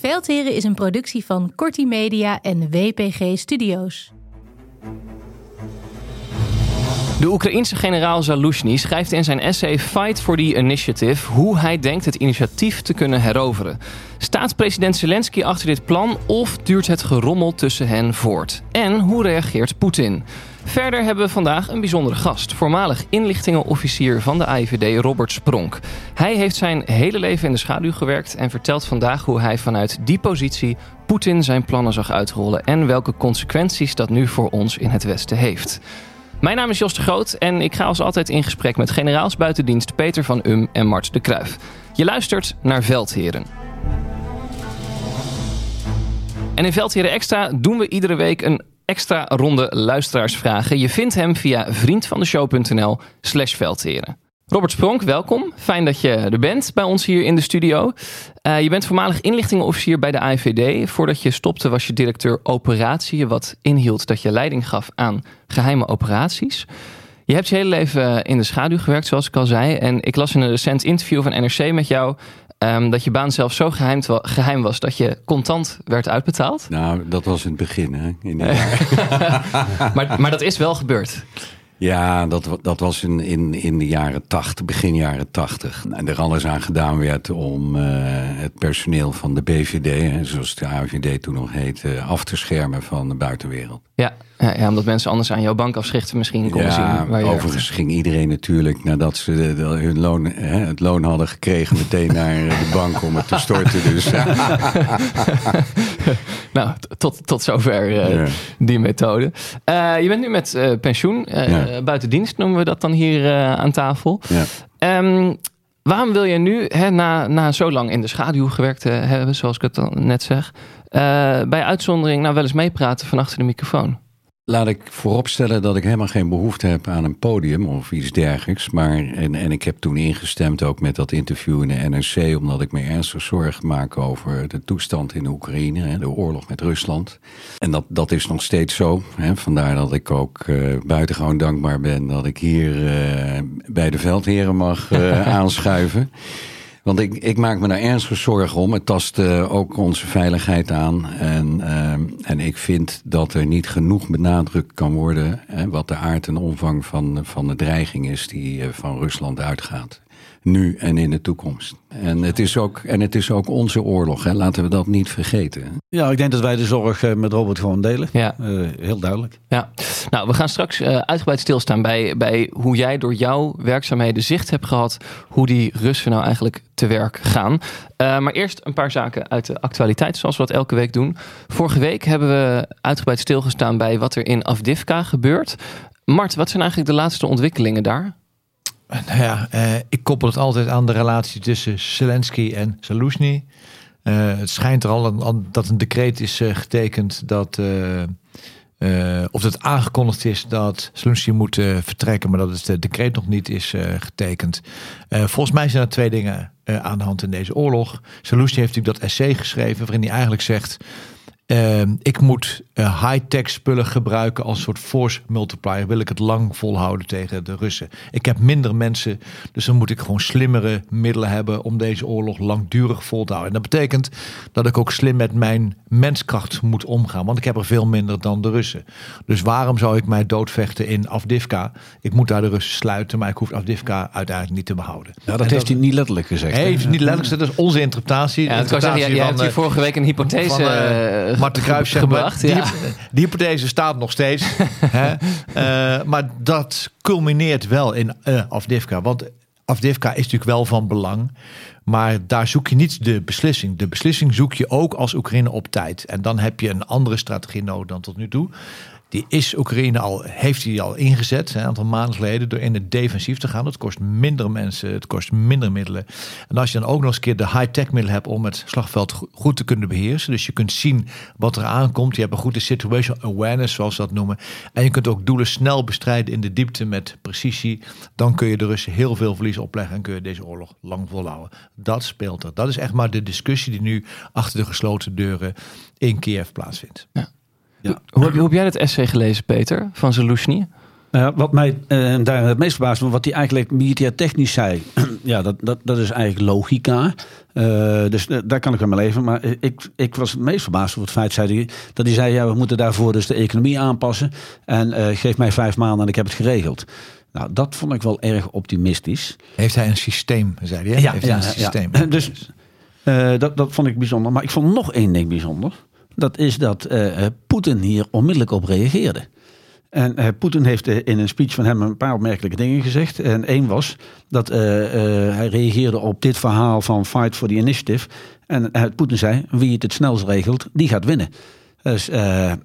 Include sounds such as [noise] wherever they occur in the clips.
Veldheren is een productie van Kortie Media en WPG Studios. De Oekraïense generaal Zaluzhny schrijft in zijn essay Fight for the Initiative hoe hij denkt het initiatief te kunnen heroveren. Staat president Zelensky achter dit plan of duurt het gerommel tussen hen voort? En hoe reageert Poetin? Verder hebben we vandaag een bijzondere gast. Voormalig inlichtingenofficier van de AIVD, Robert Spronk. Hij heeft zijn hele leven in de schaduw gewerkt en vertelt vandaag hoe hij vanuit die positie Poetin zijn plannen zag uitrollen en welke consequenties dat nu voor ons in het Westen heeft. Mijn naam is Jos de Groot en ik ga als altijd in gesprek met generaals buitendienst Peter van Um en Mart de Kruif. Je luistert naar Veldheren. En in Veldheren Extra doen we iedere week een extra ronde luisteraarsvragen. Je vindt hem via vriendvandeshow.nl slash veldheren. Robert Spronk, welkom. Fijn dat je er bent bij ons hier in de studio. Uh, je bent voormalig inlichtingenofficier bij de AIVD. Voordat je stopte was je directeur operatie, wat inhield dat je leiding gaf aan geheime operaties. Je hebt je hele leven in de schaduw gewerkt, zoals ik al zei. En ik las in een recent interview van NRC met jou Um, dat je baan zelf zo geheim, geheim, was dat je contant werd uitbetaald? Nou, dat was in het begin, hè? In [laughs] maar, maar dat is wel gebeurd. Ja, dat, dat was in, in, in de jaren tachtig, begin jaren tachtig. En er alles aan gedaan werd om uh, het personeel van de BVD, zoals de AVD toen nog heette, af te schermen van de buitenwereld. Ja, ja, ja, omdat mensen anders aan jouw bankafschriften misschien konden zien. Waar je overigens ging iedereen natuurlijk nadat ze de, hun loon, hè, het loon hadden gekregen meteen [laughs] naar de bank om het te storten. Dus. [laughs] nou, tot, tot zover uh, die methode. Uh, je bent nu met uh, pensioen, buiten dienst noemen we dat dan hier aan tafel. Ja. Um, waarom wil je nu, hè, na, na zo lang in de schaduw gewerkt hebben, zoals ik het dan net zeg, bij uitzondering nou wel eens meepraten van achter de microfoon? Laat ik vooropstellen dat ik helemaal geen behoefte heb aan een podium of iets dergelijks. Maar, en, en ik heb toen ingestemd ook met dat interview in de NRC, omdat ik me ernstig zorgen maak over de toestand in de Oekraïne, de oorlog met Rusland. En dat, dat is nog steeds zo. Hè. Vandaar dat ik ook uh, buitengewoon dankbaar ben dat ik hier uh, bij de veldheren mag uh, [laughs] aanschuiven. Want ik, ik maak me daar ernstig zorgen om. Het tast uh, ook onze veiligheid aan. En, uh, en ik vind dat er niet genoeg benadrukt kan worden. Hè, wat de aard en omvang van, van de dreiging is die uh, van Rusland uitgaat nu en in de toekomst. En het is ook, en het is ook onze oorlog, hè? laten we dat niet vergeten. Ja, ik denk dat wij de zorg eh, met Robert gewoon delen. Ja. Uh, heel duidelijk. Ja. Nou, we gaan straks uh, uitgebreid stilstaan bij, bij hoe jij door jouw werkzaamheden zicht hebt gehad hoe die Russen nou eigenlijk te werk gaan. Uh, maar eerst een paar zaken uit de actualiteit, zoals we dat elke week doen. Vorige week hebben we uitgebreid stilgestaan bij wat er in Afdivka gebeurt. Mart, wat zijn eigenlijk de laatste ontwikkelingen daar? Nou ja, eh, ik koppel het altijd aan de relatie tussen Zelensky en Saluzny. Uh, het schijnt er al dat een decreet is uh, getekend dat. Uh, of het aangekondigd is dat Zelensky moet vertrekken, maar dat het decreet nog niet is getekend. volgens mij zijn er twee dingen aan de hand in deze oorlog. Zelensky heeft natuurlijk dat essay geschreven waarin hij eigenlijk zegt ik moet uh, high-tech spullen gebruiken als soort force multiplier. Wil ik het lang volhouden tegen de Russen. Ik heb minder mensen, dus dan moet ik gewoon slimmere middelen hebben om deze oorlog langdurig vol te houden. En dat betekent dat ik ook slim met mijn menskracht moet omgaan, want ik heb er veel minder dan de Russen. Dus waarom zou ik mij doodvechten in Afdivka? Ik moet daar de Russen sluiten, maar ik hoef Afdivka uiteindelijk niet te behouden. Ja, dat heeft hij niet letterlijk gezegd. Hij heeft niet letterlijk gezegd, dat is onze interpretatie. Ja, zeggen, jij, hebt hier eh, vorige week een hypothese van, uh, Marten Kruijf gebracht. Die, [laughs] die, hypothese staat nog steeds. hè? Uh, [laughs] maar dat culmineert wel in uh, Afdivka. Want Afdivka is natuurlijk wel van belang. Maar daar zoek je niet de beslissing. De beslissing zoek je ook als Oekraïne op tijd. En dan heb je een andere strategie nodig dan tot nu toe. Die is Oekraïne al, heeft hij al ingezet, een aantal maanden geleden, door in het defensief te gaan. Dat kost minder mensen, het kost minder middelen. En als je dan ook nog eens een keer de high-tech middelen hebt om het slagveld goed te kunnen beheersen. Dus je kunt zien wat er aankomt. Je hebt een goede situational awareness, zoals ze dat noemen. En je kunt ook doelen snel bestrijden in de diepte met precisie. Dan kun je de Russen heel veel verlies opleggen en kun je deze oorlog lang volhouden. Dat speelt er. Dat is echt maar de discussie die nu achter de gesloten deuren in Kiev plaatsvindt. Ja. Hoe, heb, hoe, heb, jij het essay gelezen, Peter, van Zelensky? Uh, wat mij uh, daar het meest verbaasde, wat hij eigenlijk militair technisch zei, [clears throat] ja, dat, dat, dat is eigenlijk logica. Uh, dus daar kan ik wel mee leven. Maar ik, ik was het meest verbaasd over het feit zei hij, dat hij zei: ja, we moeten daarvoor dus de economie aanpassen. En geef mij vijf maanden en ik heb het geregeld. Nou, dat vond ik wel erg optimistisch. Heeft hij een systeem, zei hij? Ja, Heeft ja, hij een systeem. Ja. [clears throat] Dus dat, dat vond ik bijzonder. Maar ik vond nog één ding bijzonder. Dat is dat uh, Poetin hier onmiddellijk op reageerde. En uh, Poetin heeft in een speech van hem een paar opmerkelijke dingen gezegd. En één was dat hij reageerde op dit verhaal van Fight for the Initiative. En Poetin zei, wie het het snelst regelt, die gaat winnen. Dus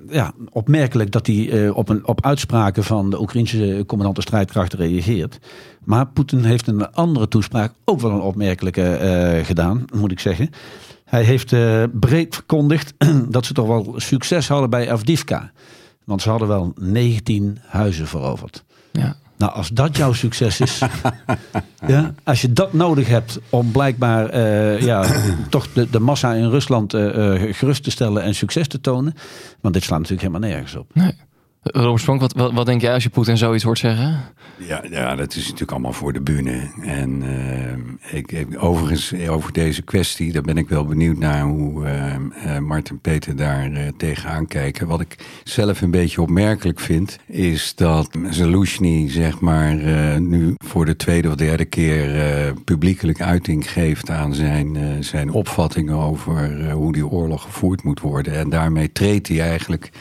ja, opmerkelijk dat hij op, een, op uitspraken van de Oekraïnse commandant strijdkrachten reageert. Maar Poetin heeft een andere toespraak ook wel een opmerkelijke gedaan, moet ik zeggen. Hij heeft uh, breed verkondigd [clears throat] dat ze toch wel succes hadden bij Avdivka. Want ze hadden wel 19 huizen veroverd. Ja. Nou, als dat jouw succes is, [laughs] ja, als je dat nodig hebt om blijkbaar uh, ja, [clears throat] toch de, de, massa in Rusland uh, gerust te stellen en succes te tonen, want dit slaat natuurlijk helemaal nergens op. Nee. Robert wat, wat, denk jij als je Poetin zoiets hoort zeggen? Ja, ja, dat is natuurlijk allemaal voor de bühne. En uh, ik, overigens, over deze kwestie, daar ben ik wel benieuwd naar hoe uh, uh, Mart en Peter daar tegenaan kijken. Wat ik zelf een beetje opmerkelijk vind, is dat Zelensky, zeg maar, nu voor de tweede of derde keer publiekelijk uiting geeft aan zijn, zijn opvattingen over hoe die oorlog gevoerd moet worden. En daarmee treedt hij eigenlijk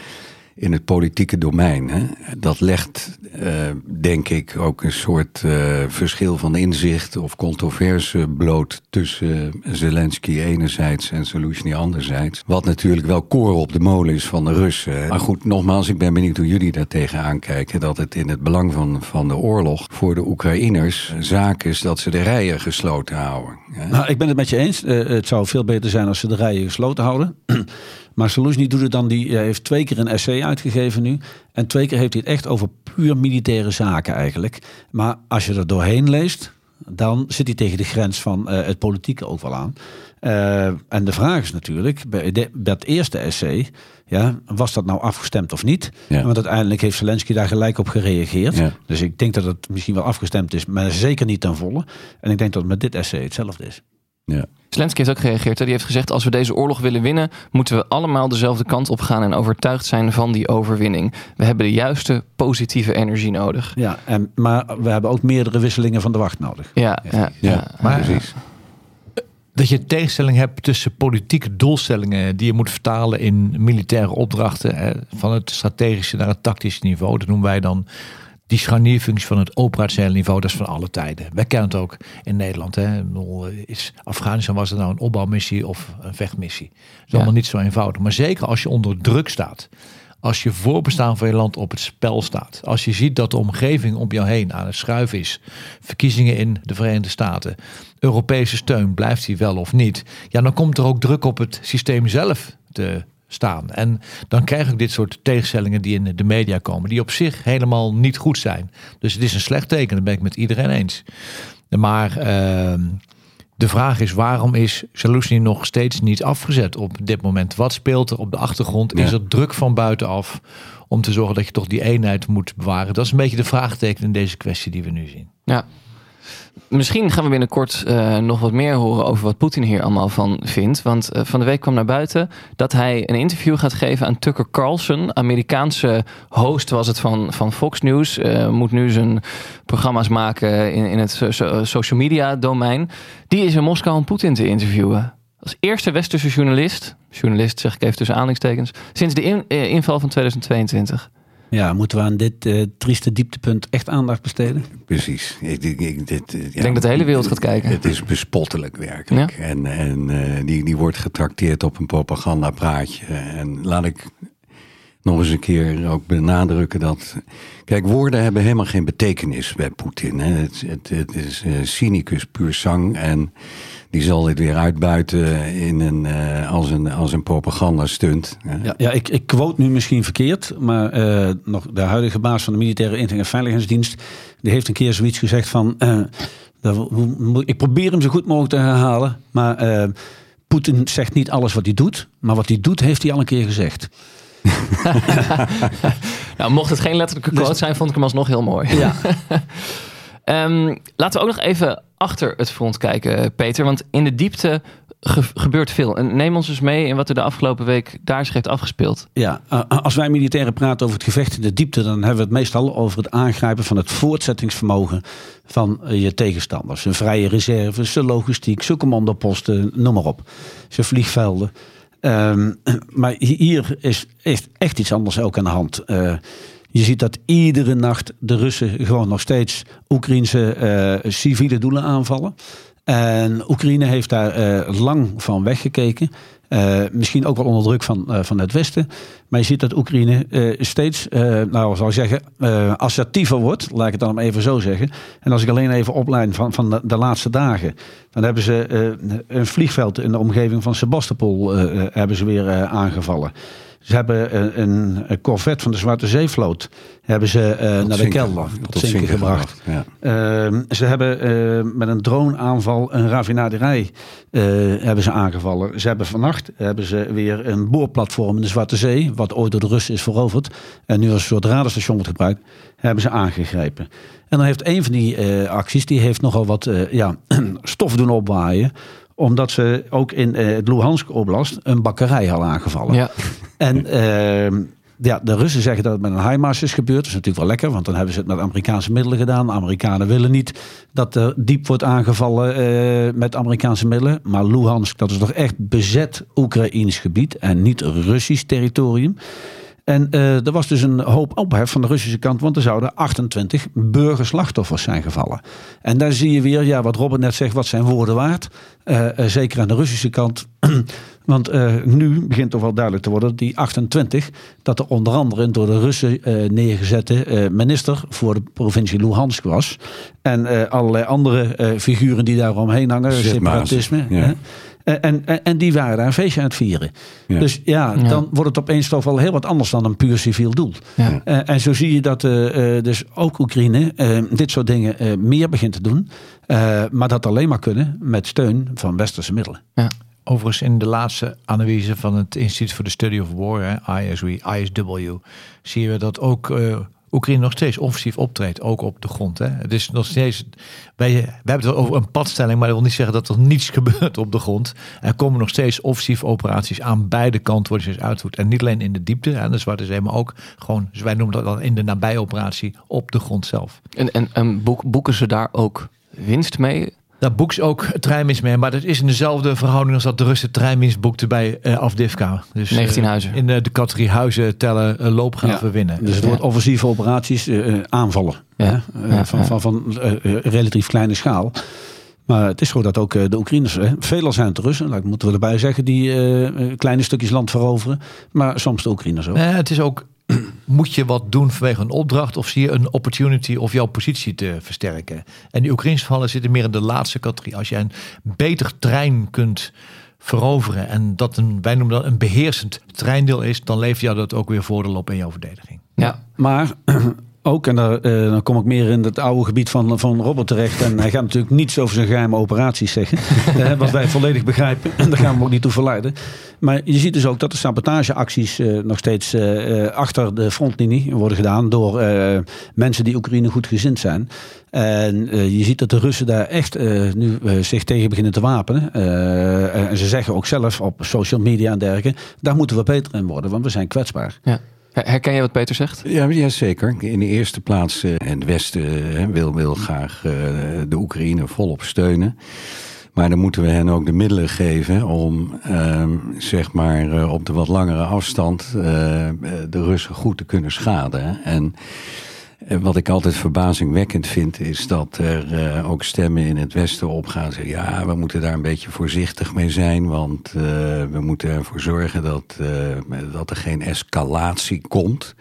in het politieke domein. Hè? Dat legt, uh, denk ik, ook een soort uh, verschil van inzicht of controverse bloot tussen Zelensky enerzijds en Zelensky anderzijds. Wat natuurlijk wel koren op de molen is van de Russen. Maar goed, nogmaals, ik ben benieuwd hoe jullie daar tegenaan kijken. Dat het in het belang van, van de oorlog voor de Oekraïners zaak is dat ze de rijen gesloten houden. Hè? Nou, ik ben het met je eens. Uh, het zou veel beter zijn als ze de rijen gesloten houden. Maar Soluzny doet het dan, die heeft twee keer een essay uitgegeven nu. En twee keer heeft hij het echt over puur militaire zaken eigenlijk. Maar als je er doorheen leest, dan zit hij tegen de grens van uh, het politieke ook wel aan. Uh, en de vraag is natuurlijk, bij, de, bij het eerste essay, ja, was dat nou afgestemd of niet? Ja. Want uiteindelijk heeft Zelensky daar gelijk op gereageerd. Ja. Dus ik denk dat het misschien wel afgestemd is, maar zeker niet ten volle. En ik denk dat het met dit essay hetzelfde is. Ja. Zelensky heeft ook gereageerd. Hè? Die heeft gezegd: als we deze oorlog willen winnen, moeten we allemaal dezelfde kant op gaan en overtuigd zijn van die overwinning. We hebben de juiste positieve energie nodig. Ja, en, maar we hebben ook meerdere wisselingen van de wacht nodig. Ja, ja, ja, maar, precies. Dat je tegenstelling hebt tussen politieke doelstellingen die je moet vertalen in militaire opdrachten, hè, van het strategische naar het tactische niveau. Dat noemen wij dan die scharnierfunctie van het operationele niveau, dat is van alle tijden. Wij kennen het ook in Nederland. Hè. Is Afghanistan was het nou een opbouwmissie of een vechtmissie? Dat is allemaal niet zo eenvoudig. Maar zeker als je onder druk staat. als je voorbestaan van je land op het spel staat. Als je ziet dat de omgeving om jou heen aan het schuiven is. Verkiezingen in de Verenigde Staten. Europese steun, blijft die wel of niet? Ja, dan komt er ook druk op het systeem zelf te staan. En dan krijg ik dit soort tegenstellingen die in de media komen, die op zich helemaal niet goed zijn. Dus het is een slecht teken, dat ben ik met iedereen eens. Maar ehm, de vraag is, waarom is Salusny nog steeds niet afgezet op dit moment? Wat speelt er op de achtergrond? Is er druk van buitenaf om te zorgen dat je toch die eenheid moet bewaren? Dat is een beetje de vraagteken in deze kwestie die we nu zien. Ja. Misschien gaan we binnenkort uh, nog wat meer horen over wat Poetin hier allemaal van vindt. Want uh, van de week kwam naar buiten dat hij een interview gaat geven aan Tucker Carlson. Amerikaanse host was het van, van Fox News. Uh, moet nu zijn programma's maken in, in het so social media domein. Die is in Moskou om Poetin te interviewen. Als eerste westerse journalist, journalist zeg ik even tussen aanhalingstekens, sinds de in, inval van 2022. Ja, moeten we aan dit uh, trieste dieptepunt echt aandacht besteden? Precies. Ik, ik, ik, dit, ik denk dat de hele wereld gaat kijken. Het is bespottelijk werkelijk. Ja? En, en uh, die, die wordt getrakteerd op een propagandapraatje. En laat ik nog eens een keer ook benadrukken dat... Kijk, woorden hebben helemaal geen betekenis bij Poetin. Het, het, het, is uh, cynicus puur zang en die zal dit weer uitbuiten in een, uh, als een, als een propagandastunt. Ja, ja ik, ik quote nu misschien verkeerd, maar uh, nog de huidige baas van de militaire inlichting en veiligheidsdienst, die heeft een keer zoiets gezegd van, uh, dat, ik probeer hem zo goed mogelijk te herhalen, maar Poetin zegt niet alles wat hij doet, maar wat hij doet heeft hij al een keer gezegd. [laughs] nou, mocht het geen letterlijke quote dus, zijn, vond ik hem alsnog heel mooi. Ja. [laughs] um, laten we ook nog even achter het front kijken, Peter. Want in de diepte ge gebeurt veel. En neem ons eens mee in wat er de afgelopen week daar zich heeft afgespeeld. Ja, uh, als wij militairen praten over het gevecht in de diepte, dan hebben we het meestal over het aangrijpen van het voortzettingsvermogen van uh, je tegenstanders. Zijn vrije reserves, zijn logistiek, zijn commandoposten, noem maar op. Zijn vliegvelden. Um, [clears throat] maar hier is echt, echt iets anders ook aan de hand. Je ziet dat iedere nacht de Russen gewoon nog steeds Oekraïnse uh, civiele doelen aanvallen. En Oekraïne heeft daar uh, lang van weggekeken. Uh, misschien ook wel onder druk van, van het Westen. Maar je ziet dat Oekraïne steeds, nou zal ik zeggen, assertiever wordt. Laat ik het dan even zo zeggen. En als ik alleen even opleid van, van de, de, laatste dagen. Dan hebben ze een vliegveld in de omgeving van Sebastopol hebben ze weer aangevallen. Ze hebben een, een, corvette van de Zwarte Zeevloot hebben ze uh, naar de kelder tot, tot zinken gebracht. Ja. Uh, ze hebben uh, met een droneaanval een raffinaderij uh, hebben ze aangevallen. Ze hebben vannacht hebben ze weer een boorplatform in de Zwarte Zee, wat ooit door de Russen is veroverd en nu als een soort radarstation wordt gebruikt, hebben ze aangegrepen. En dan heeft een van die acties, die heeft nogal wat ja, [clears throat] stof doen opwaaien omdat ze ook in uh, het Luhansk Oblast een bakkerij hadden aangevallen. Ja. En uh, ja, de Russen zeggen dat het met een HIMARS is gebeurd. Dat is natuurlijk wel lekker, want dan hebben ze het met Amerikaanse middelen gedaan. De Amerikanen willen niet dat er diep wordt aangevallen uh, met Amerikaanse middelen. Maar Luhansk, dat is toch echt bezet Oekraïns gebied en niet Russisch territorium. En uh, er was dus een hoop ophef van de Russische kant, want er zouden 28 burgerslachtoffers zijn gevallen. En daar zie je weer, ja, wat Robert net zegt, wat zijn woorden waard. Uh, uh, zeker aan de Russische kant. [clears throat] want nu begint toch wel duidelijk te worden die 28, dat er onder andere een door de Russen neergezette minister voor de provincie Luhansk was. En allerlei andere figuren die daar omheen hangen, separatisme. Ja. En, en, en die waren daar een feestje aan het vieren. Ja. Dus ja, ja, dan wordt het opeens toch wel heel wat anders dan een puur civiel doel. Ja. Uh, en zo zie je dat uh, dus ook Oekraïne uh, dit soort dingen meer begint te doen. maar dat alleen maar kunnen met steun van westerse middelen. Overigens in de laatste analyse van het Instituut voor de Study of War, hè, ISW, ISW, zien we dat ook Oekraïne nog steeds offensief optreedt, ook op de grond. Hè. Het is nog steeds. Wij, hebben het over een padstelling, maar dat wil niet zeggen dat er niets [laughs] gebeurt op de grond. Er komen nog steeds offensief operaties aan beide kanten worden steeds uitgevoerd. En niet alleen in de diepte, hè, de Zwarte Zee, maar ook gewoon, dus wij noemen dat dan in de nabijoperatie op de grond zelf. En, en boeken ze daar ook winst mee? Daar boekt ze ook treinwinst mee. Maar dat is in dezelfde verhouding als dat de Russen treinwinst boekte bij uh, Afdivka. Dus, 19 huizen. Uh, in de, de, categorie huizen tellen uh, loopgraven ja. winnen. Dus het wordt offensieve operaties aanvallen. Ja. Van, van, van relatief kleine schaal. Maar het is zo dat ook eh, de Oekraïners, hè, velen zijn het de Russen, dat moeten we erbij zeggen, die eh, kleine stukjes land veroveren. Maar soms de Oekraïners ook. Nee, het is ook, [clears throat] moet je wat doen vanwege een opdracht of zie je een opportunity of jouw positie te versterken? En die Oekraïnse vallen zitten meer in de laatste categorie. Als jij een beter trein kunt veroveren en dat een, wij noemen dat een beheersend treindeel is, dan levert jou dat ook weer voordeel op in jouw verdediging. Ja. Maar [clears throat] ook, en daar, eh, dan kom ik meer in het oude gebied van, van Robert terecht. En hij gaat natuurlijk niets over zijn geheime operaties zeggen. [laughs] eh, wat wij volledig begrijpen. En daar gaan we ook niet toe verleiden. Maar je ziet dus ook dat de sabotageacties eh, nog steeds achter de frontlinie worden gedaan. Door mensen die Oekraïne goed gezind zijn. En je ziet dat de Russen daar echt nu zich tegen beginnen te wapenen. En ze zeggen ook zelf op social media en dergelijke. Daar moeten we beter in worden, want we zijn kwetsbaar. ja. Her- Herken je wat Peter zegt? Ja, ja, zeker. In de eerste plaats, eh, het Westen wil, wil graag eh, de Oekraïne volop steunen. Maar dan moeten we hen ook de middelen geven om, ehm, zeg maar, eh, op de wat langere afstand de Russen goed te kunnen schaden. En wat ik altijd verbazingwekkend vind, is dat er eh, ook stemmen in het Westen opgaan. Zeggen, ja, we moeten daar een beetje voorzichtig mee zijn, want eh, we moeten ervoor zorgen dat, eh, dat er geen escalatie komt.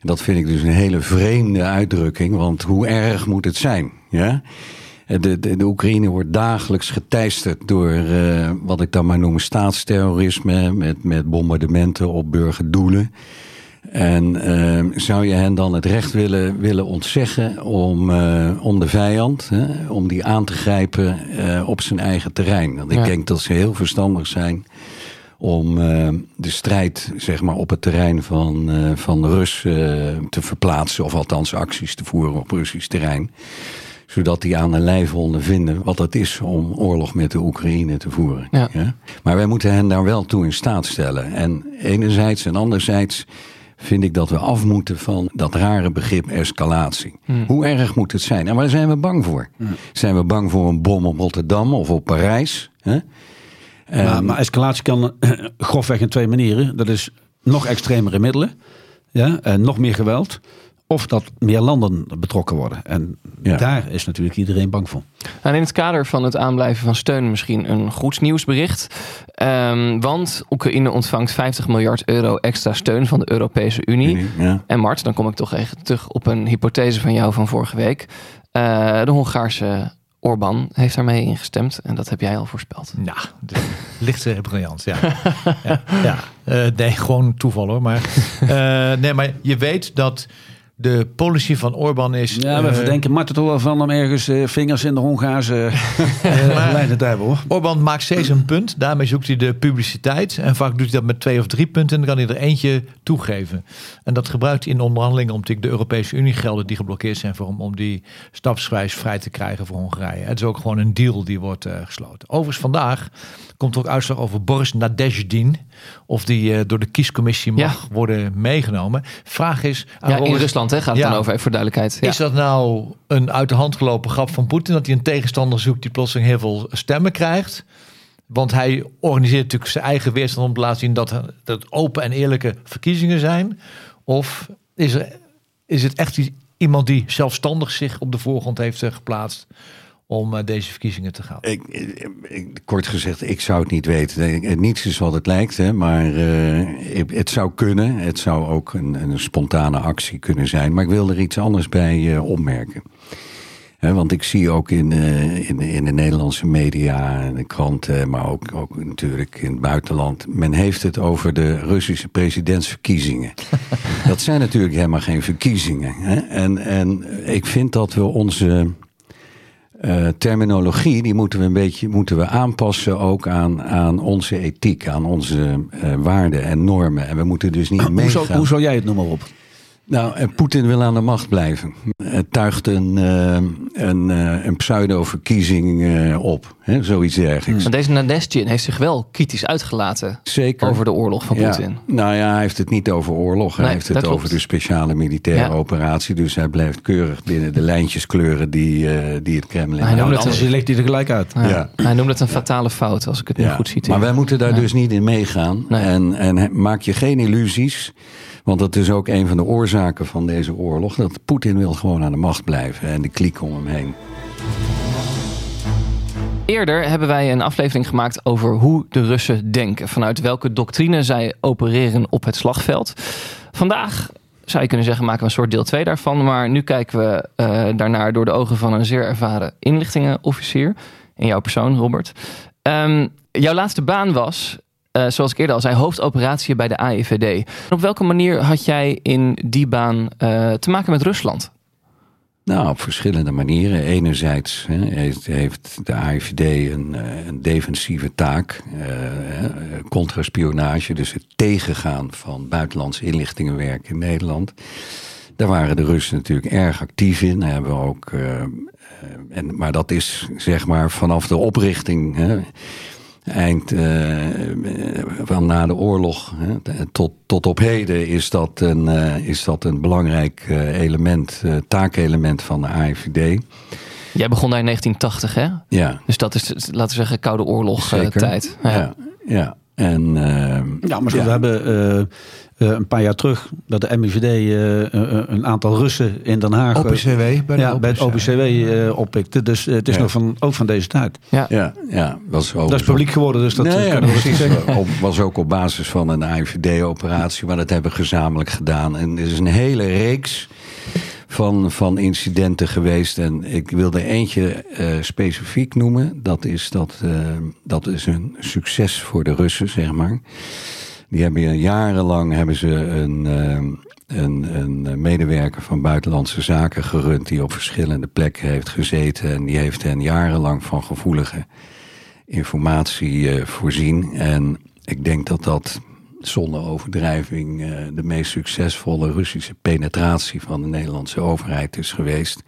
En dat vind ik dus een hele vreemde uitdrukking, want hoe erg moet het zijn? Ja? De, de, de Oekraïne wordt dagelijks geteisterd door wat ik dan maar noem staatsterrorisme, met, met bombardementen op burgerdoelen. En eh, zou je hen dan het recht willen, willen ontzeggen om, eh, om de vijand, hè, om die aan te grijpen eh, op zijn eigen terrein? Want ik Ja. denk dat ze heel verstandig zijn om eh, de strijd zeg maar, op het terrein van, eh, van de Rus te verplaatsen, of althans acties te voeren op Russisch terrein zodat die aan de lijve ondervinden wat het is om oorlog met de Oekraïne te voeren. Ja. Maar wij moeten hen daar wel toe in staat stellen. En enerzijds en anderzijds vind ik dat we af moeten van dat rare begrip escalatie. Hoe erg moet het zijn? En waar zijn we bang voor? Zijn we bang voor een bom op Rotterdam of op Parijs? Hè? Maar, maar escalatie kan [clears throat] grofweg in twee manieren. Dat is nog extremere middelen, ja, en nog meer geweld. Of dat meer landen betrokken worden. En Ja. daar is natuurlijk iedereen bang voor. En in het kader van het aanblijven van steun misschien een goed nieuwsbericht. Ehm, want Oekraïne ontvangt 50 miljard euro extra steun van de Europese Unie. Ja. En Mart, dan kom ik toch even terug op een hypothese van jou van vorige week. Eh, de Hongaarse Orbán heeft daarmee ingestemd. En dat heb jij al voorspeld. Nou, de lichte briljant, ja. [laughs] ja, ja. Eh, nee, gewoon toeval hoor. Maar, eh, nee, maar je weet dat de policy van Orbán is... Ja, we eh, verdenken Marten toch wel van om ergens eh, vingers in de Hongaarse [laughs] uh, lijnen te hebben hoor. Orbán maakt steeds een punt. Daarmee zoekt hij de publiciteit. En vaak doet hij dat met twee of drie punten. En dan kan hij er eentje toegeven. En dat gebruikt hij in onderhandelingen om de Europese Unie gelden die geblokkeerd zijn voor hem. Om die stapsgewijs vrij te krijgen voor Hongarije. Het is ook gewoon een deal die wordt eh, gesloten. Overigens vandaag komt er ook uitslag over Boris Nadezhdin. Of die eh, door de kiescommissie mag worden meegenomen. Vraag is... aan Ja, in Robert- Rusland hè, gaat het Ja. dan over, even voor duidelijkheid. Ja. is dat nou een uit de hand gelopen grap van Poetin? Dat hij een tegenstander zoekt die plotseling heel veel stemmen krijgt? Want hij organiseert natuurlijk zijn eigen weerstand om te laten zien dat, dat het open en eerlijke verkiezingen zijn. Of is, er, is het echt iemand die zelfstandig zich op de voorgrond heeft eh, geplaatst om eh, deze verkiezingen te gaan? Ik, ik- kort gezegd, ik zou het niet weten. Niets is wat het lijkt, hè, maar eh, het zou kunnen. Het zou ook een, een spontane actie kunnen zijn. Maar ik wil er iets anders bij eh, opmerken. Want ik zie ook in, eh, in, in de Nederlandse media, en de kranten, maar ook, ook natuurlijk in het buitenland. Men heeft het over de Russische presidentsverkiezingen. [laughs] dat zijn natuurlijk helemaal geen verkiezingen. Hè? En, en ik vind dat we onze eh, terminologie, die moeten we een beetje moeten we aanpassen ook aan, aan onze ethiek, aan onze eh, waarden en normen. En we moeten dus niet meegaan. hoe zou jij het noemen op? Nou, eh, Poetin wil aan de macht blijven. Het tuigt een, eh, een, eh, een pseudo-verkiezing eh, op. Hè, zoiets dergelijks. Maar deze Nadezhdin heeft zich wel kritisch uitgelaten Zeker. over de oorlog van Ja. Poetin. Nou ja, hij heeft het niet over oorlog. Hij Nee, heeft het over klopt. de speciale militaire Ja. operatie. Dus hij blijft keurig binnen de lijntjes kleuren die, eh, die het Kremlin Hij houdt. het Anders een- legt hij er gelijk uit. Ja. Ja. Hij noemde het een fatale fout, als ik het nu goed citeer. Maar wij moeten daar Ja. dus niet in meegaan. Nee. En, en maak je geen illusies. Want dat is ook een van de oorzaken van deze oorlog. Dat Poetin wil gewoon aan de macht blijven. En de kliek om hem heen. Eerder hebben wij een aflevering gemaakt over hoe de Russen denken. Vanuit welke doctrine zij opereren op het slagveld. Vandaag zou je kunnen zeggen, maken we een soort deel 2 daarvan. Maar nu kijken we uh, daarnaar door de ogen van een zeer ervaren inlichtingenofficier. In jouw persoon, Robert. Um, jouw laatste baan was, uh, zoals ik eerder al zei, hoofdoperatie bij de AIVD. Op welke manier had jij in die baan uh, te maken met Rusland? Nou, op verschillende manieren. Enerzijds heeft, de AIVD een, een defensieve taak, uh, contraspionage, dus het tegengaan van buitenlandse inlichtingenwerk in Nederland. Daar waren de Russen natuurlijk erg actief in. Hebben we ook, en, maar dat is zeg maar vanaf de oprichting. Eind uh, van na de oorlog hè, tot, tot op heden is dat een, uh, is dat een belangrijk uh, element, taakelement van de AIVD. Jij begon daar in 1980, hè? Ja. Dus dat is, laten we zeggen, Koude Oorlog tijd. Ja, ja. ja. En, ja, maar ja. we hebben uh, een paar jaar terug dat de MIVD uh, een aantal Russen in Den Haag. OPCW, bij, de ja, bij het OPCW oppikte. Dus het is Ja. nog van, ook van deze tijd. Ja. ja, ja was Dat is publiek geworden, dus dat Nee, eh, ja, kunnen we precies. zeggen. Op- was ook op basis van een AIVD-operatie, maar dat hebben we gezamenlijk gedaan. En er is een hele reeks van, van incidenten geweest. En ik wilde eentje eh, specifiek noemen. Dat is, dat, eh, dat is een succes voor de Russen, zeg maar. Die hebben jarenlang hebben ze een, eh, een, een medewerker van Buitenlandse Zaken gerund... die op verschillende plekken heeft gezeten. En die heeft hen jarenlang van gevoelige informatie voorzien. En ik denk dat dat zonder overdrijving eh, de meest succesvolle Russische penetratie van de Nederlandse overheid is geweest.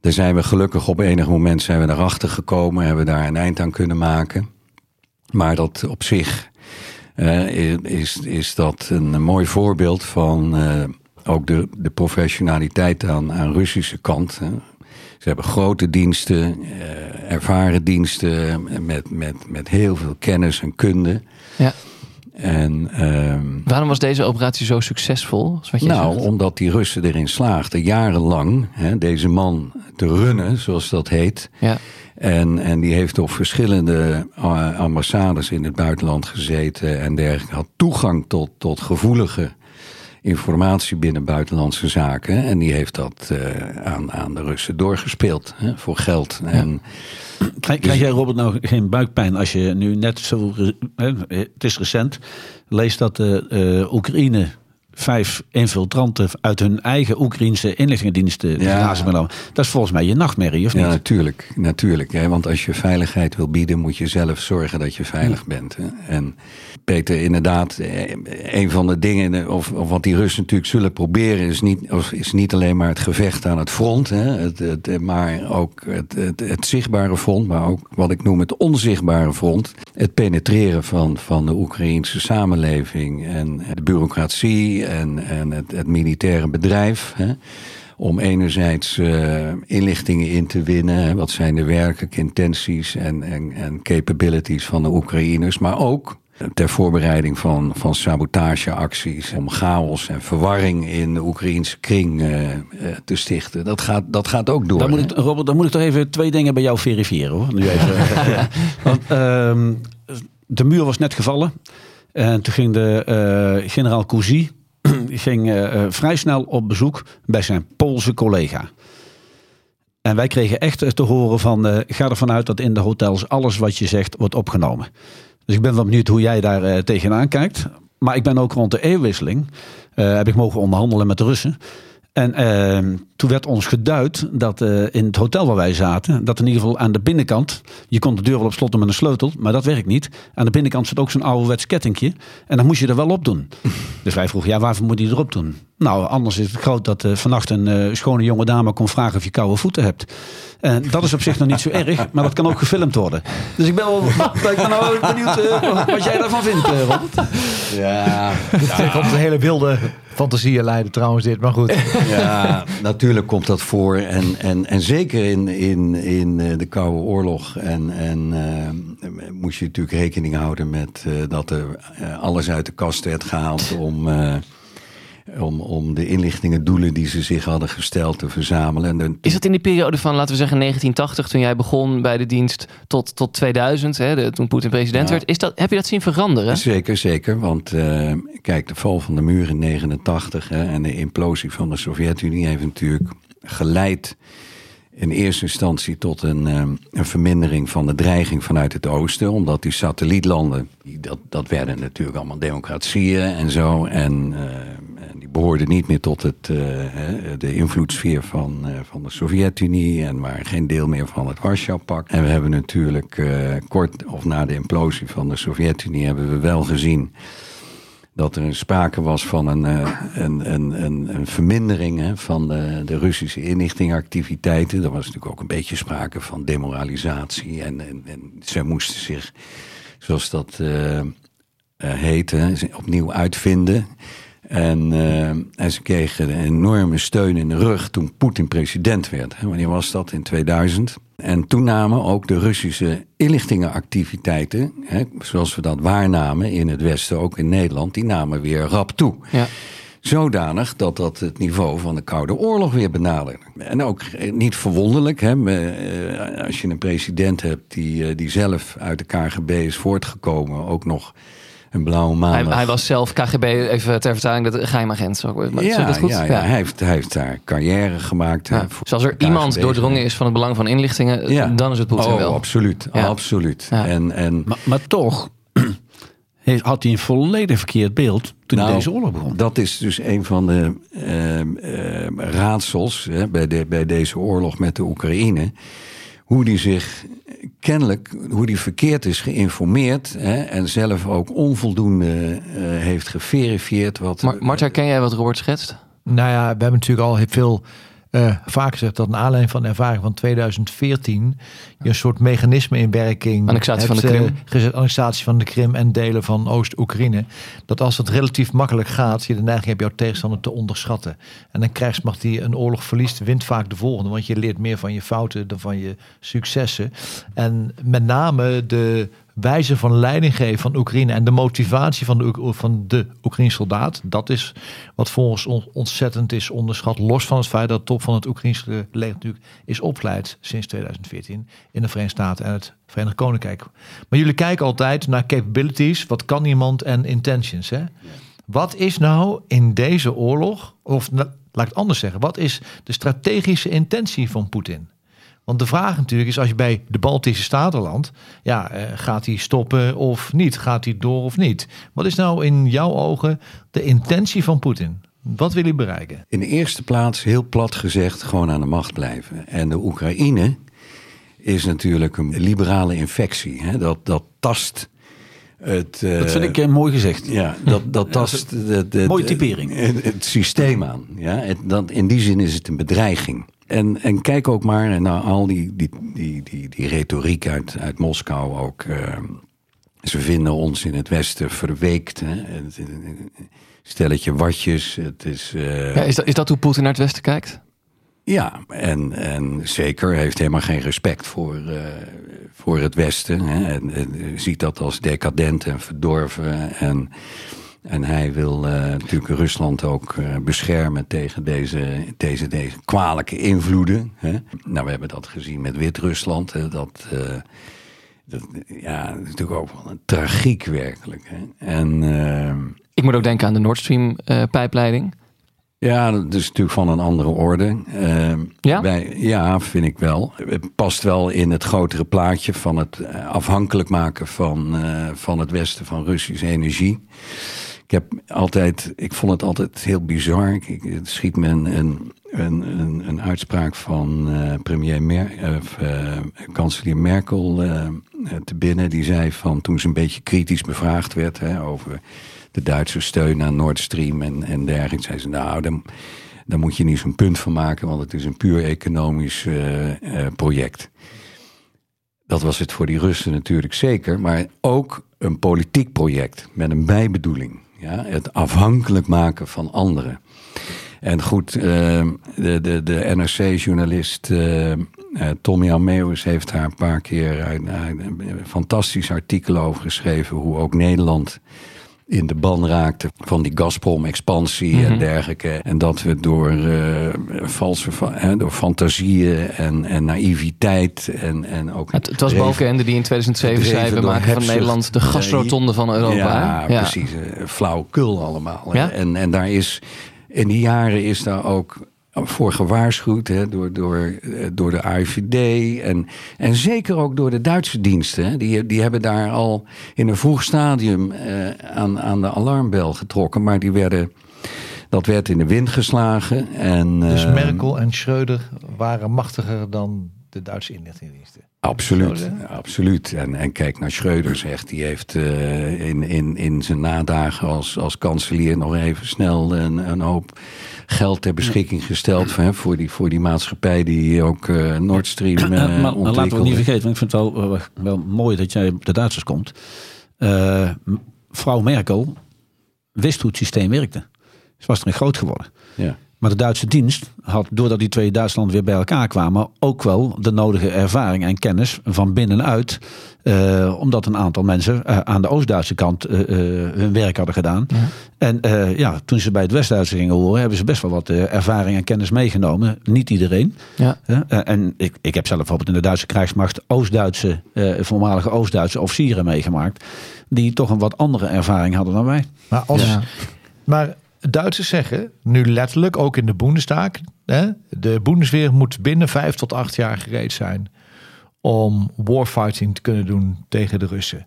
Daar zijn we gelukkig op enig moment zijn we erachter gekomen, hebben daar een eind aan kunnen maken. Maar dat op zich eh, is, is dat een mooi voorbeeld van eh, ook de, de professionaliteit aan, aan Russische kant. Hè. Ze hebben grote diensten, ervaren diensten met, met, met heel veel kennis en kunde. Ja. En, ehm, Waarom was deze operatie zo succesvol? Wat je nou, zegt? omdat die Russen erin slaagden jarenlang hè, deze man te runnen, zoals dat heet. Ja. En, en die heeft op verschillende eh, ambassades in het buitenland gezeten en dergelijke. Had toegang tot, tot gevoelige informatie binnen buitenlandse zaken. En die heeft dat eh, aan, aan de Russen doorgespeeld hè, voor geld. En, Krijg, krijg jij, Robert, nou geen buikpijn als je nu net zo. hè, Het is recent. leest dat de eh, Oekraïne vijf infiltranten uit hun eigen Oekraïnse inlichtingendiensten. Ja. Dat is volgens mij je nachtmerrie, of niet? Ja, natuurlijk. natuurlijk hè, want als je veiligheid wil bieden, moet je zelf zorgen dat je veilig bent. Hè. En Peter, inderdaad, eh, een van de dingen, of, of wat die Russen natuurlijk zullen proberen, is niet, is niet alleen maar het gevecht aan het front, hè, het, het, maar ook het, het, het zichtbare front, maar ook wat ik noem het onzichtbare front. Het penetreren van, van de Oekraïnse samenleving en de bureaucratie en, en het, het militaire bedrijf. Hè om enerzijds eh, inlichtingen in te winnen. hè, Wat zijn de werkelijke intenties en, en, en capabilities van de Oekraïners. Maar ook ter voorbereiding van, van sabotageacties. Om chaos en verwarring in de Oekraïnse kring eh, eh, te stichten. Dat gaat, dat gaat ook door. Dan moet, ik, Robert, dan moet ik toch even twee dingen bij jou verifiëren hoor. Nu even. [laughs] Want ehm, de muur was net gevallen. En toen ging de generaal Cousy ging, eh, eh, vrij snel op bezoek bij zijn Poolse collega. En wij kregen echt te horen van, eh, ga ervan uit dat in de hotels alles wat je zegt wordt opgenomen. Dus ik ben wel benieuwd hoe jij daar eh, tegenaan kijkt. Maar ik ben ook rond de eeuwwisseling, heb ik mogen onderhandelen met de Russen. En eh, toen werd ons geduid dat eh, in het hotel waar wij zaten, dat in ieder geval aan de binnenkant, je kon de deur wel op slot doen met een sleutel, maar dat werkt niet. Aan de binnenkant zit ook zo'n ouderwets kettingje en dan moest je er wel op doen. [laughs] Dus wij vroegen, ja, waarvoor moet je erop doen? Nou, anders is het groot dat eh, vannacht een eh, schone jonge dame kon vragen of je koude voeten hebt. En dat is op zich nog niet zo erg, maar dat kan ook gefilmd worden. Dus ik ben wel ik ben nou benieuwd wat jij daarvan vindt, Robert. Ja, Het komt een hele wilde fantasieën leiden trouwens dit, maar goed. Ja, natuurlijk [laughs] komt dat voor. En, en, en zeker in, in, in eh, de Koude Oorlog. En, en eh, moest je natuurlijk rekening houden met eh, dat er alles uit de kast werd gehaald om. Om, om de inlichtingendoelen die ze zich hadden gesteld te verzamelen. En de- Is dat in die periode van, laten we zeggen, 1980, toen jij begon bij de dienst, tot, tot 2000, hè, de- toen Poetin president Ja. werd? Is dat, heb je dat zien veranderen? Zeker, zeker. Want eh, kijk, de val van de muur in 89 hè, en de implosie van de Sovjet-Unie heeft natuurlijk geleid in eerste instantie tot een, eh, een vermindering van de dreiging vanuit het oosten. Omdat die satellietlanden, dat, dat werden natuurlijk allemaal democratieën en zo. En, eh, behoorden niet meer tot het, eh, de invloedssfeer van, eh, van de Sovjet-Unie. En waren geen deel meer van het Warschau-pact. En we hebben natuurlijk eh, kort of na de implosie van de Sovjet-Unie hebben we wel gezien dat er sprake was van een, een, een, een, een vermindering hè, van de, de Russische inlichtingactiviteiten. Er was natuurlijk ook een beetje sprake van demoralisatie. En, en, zij moesten zich, zoals dat heette, opnieuw uitvinden. En, eh, en ze kregen een enorme steun in de rug toen Poetin president werd. Hè. Wanneer was dat? In 2000. En toen namen ook de Russische inlichtingenactiviteiten, hè, zoals we dat waarnamen in het Westen, ook in Nederland, die namen weer rap toe. Ja. Zodanig dat dat het niveau van de Koude Oorlog weer benaderde. En ook eh, niet verwonderlijk, hè, eh, als je een president hebt die, die zelf uit de KGB is voortgekomen, ook nog een blauwe Hij, maandag. hij was zelf KGB, even ter vertaling, dat geheimagent. Zo, maar ja, dat goed? ja, ja, Hij, heeft, hij heeft daar carrière gemaakt. Ja. voor Dus als er iemand doordrongen is van het belang van inlichtingen, Ja. dan is het Poetin oh, wel. absoluut. Ja. absoluut. Ja. En, en Maar, maar toch [clears throat] heeft- had hij een volledig verkeerd beeld toen Nou, deze oorlog begon. Dat is dus een van de ehm, ehm, raadsels hè, bij, de, bij deze oorlog met de Oekraïne. Hoe die zich kennelijk, hoe die verkeerd is geïnformeerd hè, en zelf ook onvoldoende eh, heeft geverifieerd. Wat, Maar, Mart, herken jij wat Robert schetst? Nou ja, we hebben natuurlijk al heel veel eh, vaak gezegd dat naar aanleiding van de ervaring van 2014 je een soort mechanisme in werking Annexatie van de Krim. eh, gezet, annexatie van de Krim en delen van Oost-Oekraïne. Dat als het relatief makkelijk gaat, je de neiging hebt jouw tegenstander te onderschatten. En een krijgsmacht die een oorlog verliest, wint vaak de volgende. Want je leert meer van je fouten dan van je successen. En met name de wijze van leiding geven van Oekraïne en de motivatie van de, van de Oekraïnse soldaat. Dat is wat volgens ons ontzettend is onderschat. Los van het feit dat de top van het Oekraïnse leger natuurlijk is opgeleid sinds 2014 in de Verenigde Staten en het Verenigd Koninkrijk. Maar jullie kijken altijd naar capabilities, wat kan iemand en intentions. Hè? Wat is nou in deze oorlog, of nou, laat ik het anders zeggen, wat is de strategische intentie van Poetin? Want de vraag natuurlijk is, als je bij de Baltische Staten landt, ja, eh, gaat hij stoppen of niet? Gaat hij door of niet? Wat is nou in jouw ogen de intentie van Poetin? Wat wil hij bereiken? In de eerste plaats, heel plat gezegd, gewoon aan de macht blijven. En de Oekraïne is natuurlijk een liberale infectie. Hè? Dat, dat tast het. eh, Dat vind ik eh, mooi gezegd. Ja, dat, dat tast de, de, Mooie de- typering. Het, het systeem aan. Ja? Het, dat, in die zin is het een bedreiging. En, en kijk ook maar naar al die, die, die, die, die retoriek uit, uit Moskou ook. eh, ze vinden ons in het Westen verweekt. Hè? Stelletje watjes. Het is. eh, Ja, is, dat, is dat hoe Poetin naar het Westen kijkt? ja, en, en zeker heeft helemaal geen respect voor, eh, voor het Westen. Hè? En, en ziet dat als decadent en verdorven. En, en hij wil eh, natuurlijk Rusland ook eh, beschermen tegen deze, deze, deze kwalijke invloeden. Hè? Nou, we hebben dat gezien met Wit-Rusland. hè, Dat, eh, dat, ja, dat is natuurlijk ook wel een tragiek werkelijk. Hè? En... eh, Ik moet ook denken aan de Nord Stream pijpleiding. ja, dat is natuurlijk van een andere orde. Ehm, Ja? Wij, ja, vind ik wel. Het past wel in het grotere plaatje van het afhankelijk maken van, van het Westen van Russische energie. Ik heb altijd, ik vond het altijd heel bizar. Ik, het schiet me een, een, een, een, uitspraak van eh, premier Mer, of, eh, kanselier Merkel eh, te binnen. Die zei van toen ze een beetje kritisch bevraagd werd hè, over de Duitse steun aan Nord Stream en, en dergelijke. Zei ze nou, dan, daar moet je niet zo'n punt van maken, want het is een puur economisch project. Dat was het voor die Russen natuurlijk zeker, maar ook een politiek project met een bijbedoeling. Ja? Het afhankelijk maken van anderen. En goed, eh, de, de, de NRC-journalist eh eh, Tommy Almeus heeft daar een paar keer een fantastisch artikel over geschreven. Hoe ook Nederland in de ban raakten van die Gazprom-expansie en Mhm. dergelijke. En dat we door eh, valse, hè, door fantasieën en, en naïviteit en, en ook... Het, het was Balkenende die in 2007 zei... We maken van. Nederland de gasrotonde van Europa. Ja, precies. Eh, Flauwekul allemaal. Ja? En, en daar is, in die jaren is daar ook voor gewaarschuwd hè, door, door, eh, door de AIVD en, en zeker ook door de Duitse diensten. Hè. Die, die hebben daar al in een vroeg stadium eh, aan, aan de alarmbel getrokken, maar die werden, dat werd in de wind geslagen. En, Dus eh, Merkel en Schreuder waren machtiger dan de Duitse inlichtingendiensten. Absoluut, Zo, absoluut. En, en kijk naar Schreuder zegt, die heeft eh, in, in, in zijn nadagen als, als kanselier nog even snel een, een hoop geld ter beschikking gesteld hè, voor, die, voor die maatschappij die ook eh Nord Stream Eh, maar, maar laten we niet vergeten, want ik vind het wel, wel mooi dat jij op de Duitsers komt. M- vrouw Merkel wist hoe het systeem werkte. Ze was erin groot geworden. Ja. Maar de Duitse dienst had, doordat die twee Duitsland weer bij elkaar kwamen, ook wel de nodige ervaring en kennis van binnenuit. eh, omdat een aantal mensen eh, aan de Oost-Duitse kant eh, eh, hun werk hadden gedaan. En eh, ja, toen ze bij het West-Duitse gingen horen, hebben ze best wel wat eh, ervaring en kennis meegenomen. Niet iedereen. Ja. Hè? En ik, ik heb zelf bijvoorbeeld in de Duitse krijgsmacht Oost-Duitse, eh, voormalige Oost-Duitse officieren meegemaakt. Die toch een wat andere ervaring hadden dan wij. Maar, als, Ja. maar Duitsers zeggen, nu letterlijk, ook in de Bundestag, hè, de Bundesweer moet binnen vijf tot acht jaar gereed zijn om warfighting te kunnen doen tegen de Russen.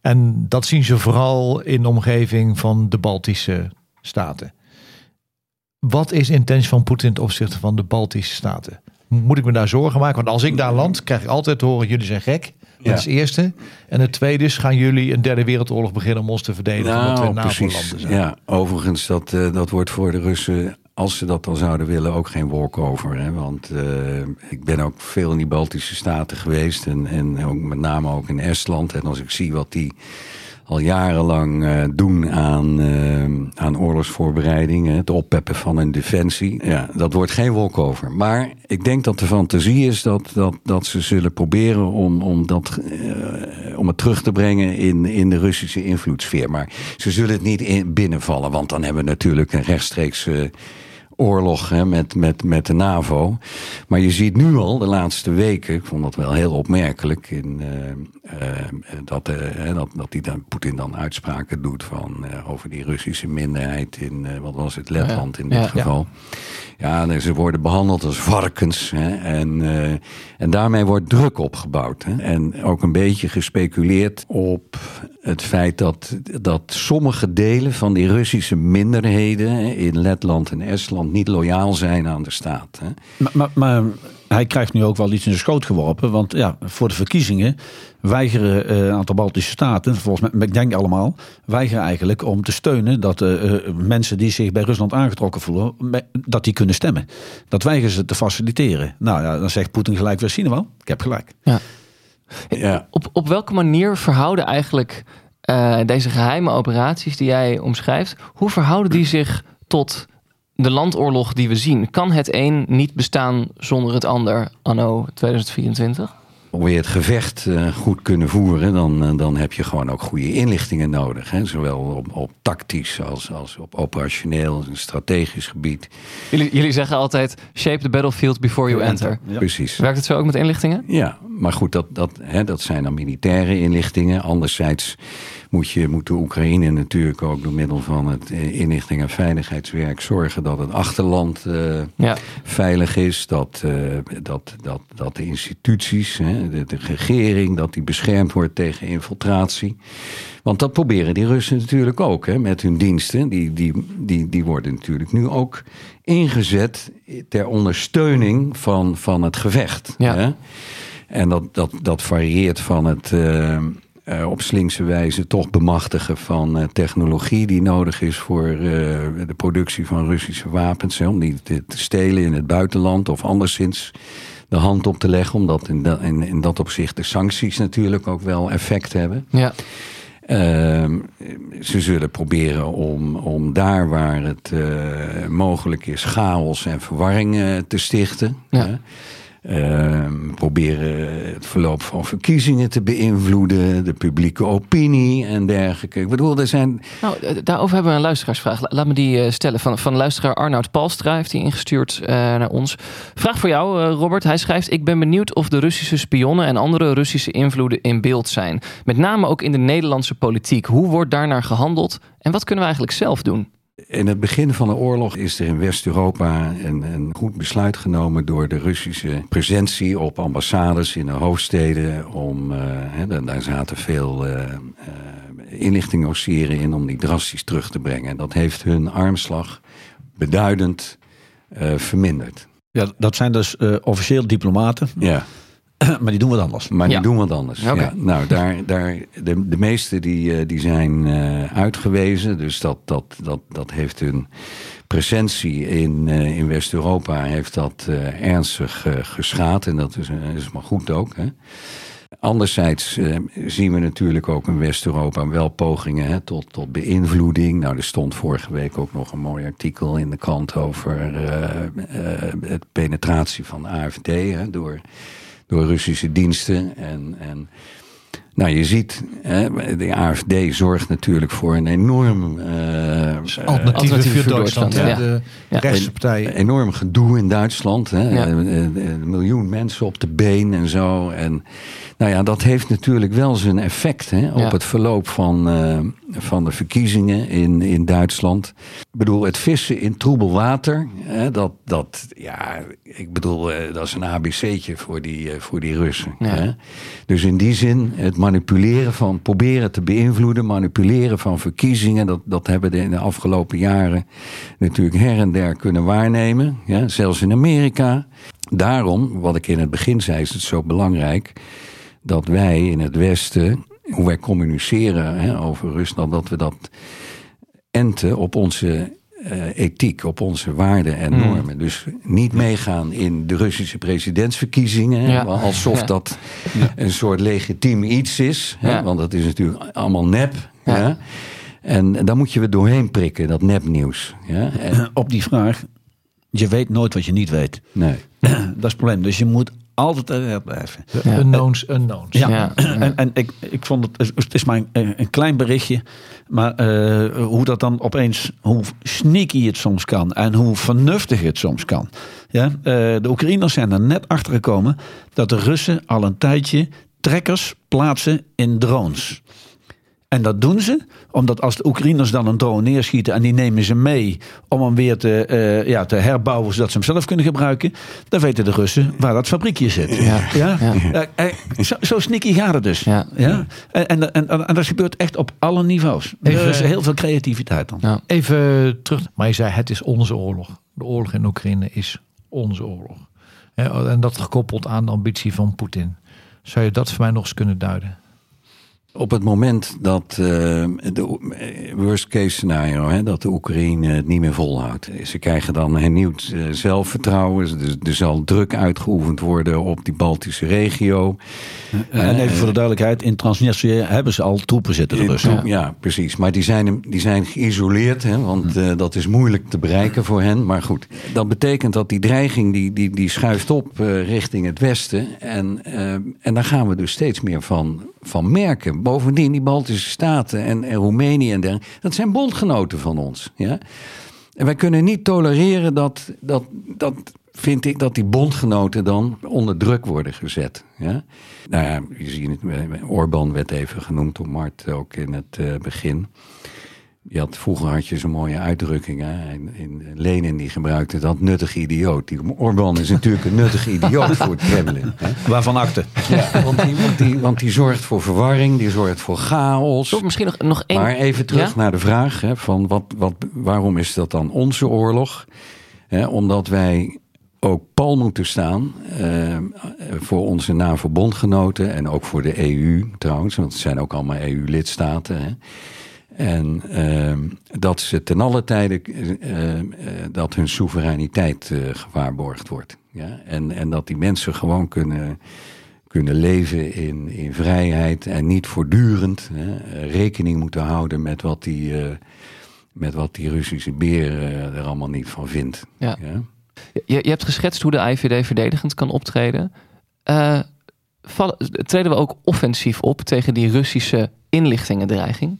En dat zien ze vooral in de omgeving van de Baltische staten. Wat is de intentie van Poetin ten opzichte van de Baltische staten? Moet ik me daar zorgen maken? Want als ik daar land, krijg ik altijd te horen: jullie zijn gek. Dat is het eerste. En het tweede is: gaan jullie een derde wereldoorlog beginnen om ons te verdedigen? omdat we Nou, NAVO-landen precies. zijn. Ja, overigens, dat, eh, dat wordt voor de Russen, als ze dat dan zouden willen, ook geen walkover. Hè? Want eh, ik ben ook veel in die Baltische staten geweest. En, en ook met name ook in Estland. En als ik zie wat die al jarenlang eh, doen aan, eh, aan oorlogsvoorbereidingen, het oppeppen van een defensie. Ja, dat wordt geen walkover. Maar ik denk dat de fantasie is dat, dat, dat ze zullen proberen om, om, dat, eh, om het terug te brengen in, in de Russische invloedssfeer. Maar ze zullen het niet in, binnenvallen, want dan hebben we natuurlijk een rechtstreeks. Oorlog hè, met, met, met de NAVO. Maar je ziet nu al de laatste weken, ik vond dat wel heel opmerkelijk, in, eh, eh, dat, eh, hè, dat, dat die dan, Poetin dan uitspraken doet van, over die Russische minderheid in, wat was het, Letland in dit Ja, geval. Ja, ze worden behandeld als varkens. Hè, en, en daarmee wordt druk opgebouwd. Hè. En ook een beetje gespeculeerd op het feit dat, dat sommige delen van die Russische minderheden in Letland en Estland niet loyaal zijn aan de staat. Hè. Maar, maar, maar hij krijgt nu ook wel iets in de schoot geworpen. Want ja, voor de verkiezingen weigeren eh, een aantal Baltische staten, volgens mij, ik denk allemaal, weigeren eigenlijk om te steunen dat eh, eh, mensen die zich bij Rusland aangetrokken voelen, dat die kunnen stemmen. Dat weigeren ze te faciliteren. Nou ja, dan zegt Poetin gelijk weer, zie je wel, ik heb gelijk. Ja. Op, op welke manier verhouden eigenlijk eh, deze geheime operaties die jij omschrijft, hoe verhouden die zich tot de landoorlog die we zien? Kan het een niet bestaan zonder het ander anno 2024? Wil je het gevecht eh, goed kunnen voeren, dan, eh, dan heb je gewoon ook goede inlichtingen nodig. Hè? Zowel op, op tactisch als, als op operationeel en strategisch gebied. Jullie, jullie zeggen altijd, shape the battlefield before you enter. Ja. Precies. Werkt het zo ook met inlichtingen? Ja, maar goed, dat, dat, hè, dat zijn dan militaire inlichtingen. Anderzijds moet, je, moet de Oekraïne natuurlijk ook door middel van het eh, inlichting- en veiligheidswerk zorgen dat het achterland eh, Ja. veilig is. Dat, eh, dat, dat, dat de instituties, hè, de, de regering, dat die beschermd wordt tegen infiltratie. Want dat proberen die Russen natuurlijk ook hè, met hun diensten. Die, die, die, die worden natuurlijk nu ook ingezet ter ondersteuning van, van het gevecht. Ja. Hè? En dat, dat, dat varieert van het eh, op slinkse wijze toch bemachtigen van eh, technologie die nodig is voor eh, de productie van Russische wapens. Hè, om die te, te stelen in het buitenland of anderszins de hand op te leggen. Omdat in, dat- in, in dat opzicht de sancties natuurlijk ook wel effect hebben. Ja. Ehm, ze zullen proberen om, om daar waar het mogelijk is chaos en verwarring te stichten. Ja. Ehm, pro- proberen het verloop van verkiezingen te beïnvloeden, de publieke opinie en dergelijke. Ik bedoel, er zijn. Nou, daarover hebben we een luisteraarsvraag. La- Laat me die eh, stellen. Van, van luisteraar Arnoud Palstra heeft die ingestuurd eh, naar ons. Vraag voor jou, eh, Robert. Hij schrijft: Ik ben benieuwd of de Russische spionnen en andere Russische invloeden in beeld zijn. Met name ook in de Nederlandse politiek. Hoe wordt daarnaar gehandeld en wat kunnen we eigenlijk zelf doen? In het begin van de oorlog is er in West-Europa een, een goed besluit genomen door de Russische presentie op ambassades in de hoofdsteden. Om, eh, daar- zaten veel inlichtingossieren in om die drastisch terug te brengen. Dat heeft hun armslag beduidend verminderd. Ja, dat zijn dus officieel diplomaten, Ja. [clears throat] maar die doen wat anders. Maar die doen wat anders. Nou, daar, daar, de, de meeste die, eh, die zijn eh, uitgewezen. Dus dat, dat, dat, dat heeft hun presentie in, eh, in West-Europa heeft dat eh, ernstig eh, geschaad. En dat is, is maar goed ook. Hè. Anderzijds eh, zien we natuurlijk ook in West-Europa wel pogingen hè, tot, tot beïnvloeding. Nou, er stond vorige week ook nog een mooi artikel in de krant over eh, eh, het penetratie van de AFD hè, door, door Russische diensten. En, en nou, je ziet, hè, de AFD zorgt natuurlijk voor een enorm eh, Alternatieve Alternatieve voor Duitsland. Ja. De Ja. rechtse partij. enorm gedoe in Duitsland. Hè? Ja. Eh, eh, Een miljoen mensen op de been en zo. En nou ja, dat heeft natuurlijk wel zijn effect hè, op Ja. het verloop van, eh, van de verkiezingen in, in Duitsland. Ik bedoel, het vissen in troebel water, hè, dat, dat, ja, ik bedoel, dat is een ABC'tje voor die, voor die Russen. Ja. Hè? Dus in die zin, het manipuleren van, proberen te beïnvloeden, manipuleren van verkiezingen, dat, dat hebben we in de afgelopen jaren natuurlijk her en der kunnen waarnemen. Ja? Zelfs in Amerika. Daarom, wat ik in het begin zei, is het zo belangrijk dat wij in het Westen, hoe wij communiceren hè, over Rusland, dat we dat enten op onze eh, ethiek, op onze waarden en Mm. normen. Dus niet meegaan in de Russische presidentsverkiezingen, hè, Ja. alsof Ja. dat een soort legitiem iets is. Hè. Want dat is natuurlijk allemaal nep. Ja. Ja. En daar moet je weer doorheen prikken, dat nepnieuws. Ja? En, [clears throat] Op die vraag, je weet nooit wat je niet weet. nee. [clears throat] dat is het probleem. Dus je moet altijd alert blijven. De Ja. unknowns, unknowns. Ja, Ja. en, en ik, ik vond het, het is maar een, een klein berichtje, maar eh, hoe dat dan opeens, hoe sneaky het soms kan en hoe vernuftig het soms kan. Ja, eh, de Oekraïners zijn er net achter gekomen dat de Russen al een tijdje trekkers plaatsen in drones. En dat doen ze omdat als de Oekraïners dan een drone neerschieten en die nemen ze mee om hem weer te, eh, ja, te herbouwen zodat ze hem zelf kunnen gebruiken, dan weten de Russen waar dat fabriekje zit. Ja. Ja? Ja. Eh, eh, zo, zo sneaky gaat het dus. Ja. Ja? En, en, en, en dat gebeurt echt op alle niveaus. Even- er is heel veel creativiteit dan. Ja. Even terug. Maar je zei, het is onze oorlog. De oorlog in Oekraïne is onze oorlog. Hè, En dat gekoppeld aan de ambitie van Poetin. Zou je dat voor mij nog eens kunnen duiden? Op het moment dat eh, de eh, worst case scenario, hè, dat de Oekraïne het niet meer volhoudt. Ze krijgen dan hernieuwd eh, zelfvertrouwen. Er, er zal druk uitgeoefend worden op die Baltische regio. En even voor de duidelijkheid, in Transnistrië hebben ze al troepen zitten, de Russen. ja. precies. Maar die zijn, die zijn geïsoleerd, hè, want eh, dat is moeilijk te bereiken voor hen. Maar goed, dat betekent dat die dreiging die, die, die schuift op richting het westen. En, en daar gaan we dus steeds meer van, van merken. Bovendien, die Baltische Staten en, en Roemenië en dergelijke, dat zijn bondgenoten van ons. Ja? En wij kunnen niet tolereren dat, dat, dat vind ik, dat die bondgenoten dan onder druk worden gezet. Ja? Nou ja, je ziet het, eh, Orbán werd even genoemd door Mart ook in het eh, begin. Je had, vroeger had je zo'n mooie uitdrukkingen. In, in Lenin die gebruikte dat nuttig idioot. Die, Orbán is natuurlijk een nuttig idioot voor het Kremlin. Hè? Waarvan akte. Ja, want, die, want, die, want die zorgt voor verwarring, die zorgt voor chaos. Toch misschien nog, nog één... Maar even terug Ja? naar de vraag: hè, van wat, wat, waarom is dat dan onze oorlog? Hè, omdat wij ook pal moeten staan eh, voor onze NAVO-bondgenoten en ook voor de EU trouwens, want het zijn ook allemaal EU-lidstaten. En eh, dat ze ten alle tijde eh, eh, dat hun soevereiniteit eh, gewaarborgd wordt. Ja? En, en dat die mensen gewoon kunnen, kunnen leven in, in vrijheid en niet voortdurend rekening moeten houden met wat die, met wat die Russische beer er allemaal niet van vindt. Ja. Ja? Je, je hebt geschetst hoe de IVD verdedigend kan optreden. vallen- treden we ook offensief op tegen die Russische inlichtingendreiging?